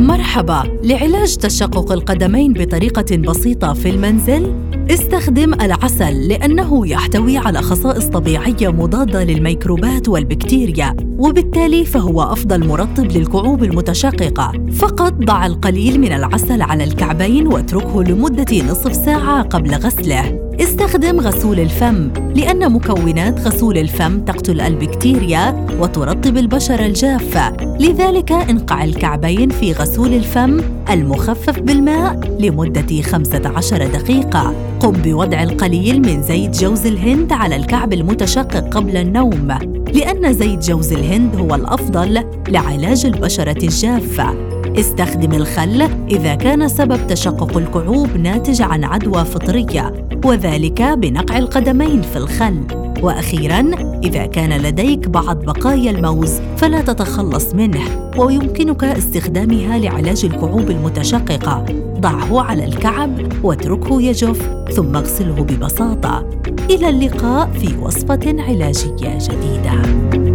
مرحبا لعلاج تشقق القدمين بطريقة بسيطة في المنزل استخدم العسل لأنه يحتوي على خصائص طبيعية مضادة للميكروبات والبكتيريا وبالتالي فهو أفضل مرطب للكعوب المتشققة. فقط ضع القليل من العسل على الكعبين واتركه لمدة نصف ساعة قبل غسله. استخدم غسول الفم لأن مكونات غسول الفم تقتل البكتيريا وترطب البشرة الجافة لذلك انقع الكعبين في غسول الفم المخفف بالماء لمدة 15 دقيقة. قم بوضع القليل من زيت جوز الهند على الكعب المتشقق قبل النوم لأن زيت جوز الهند هو الأفضل لعلاج البشرة الجافة استخدم الخل إذا كان سبب تشقق الكعوب ناتج عن عدوى فطرية وذلك بنقع القدمين في الخل. وأخيرا إذا كان لديك بعض بقايا الموز فلا تتخلص منه ويمكنك استخدامها لعلاج الكعوب المتشققه ضعه على الكعب واتركه يجف ثم اغسله ببساطة. إلى اللقاء في وصفة علاجية جديدة.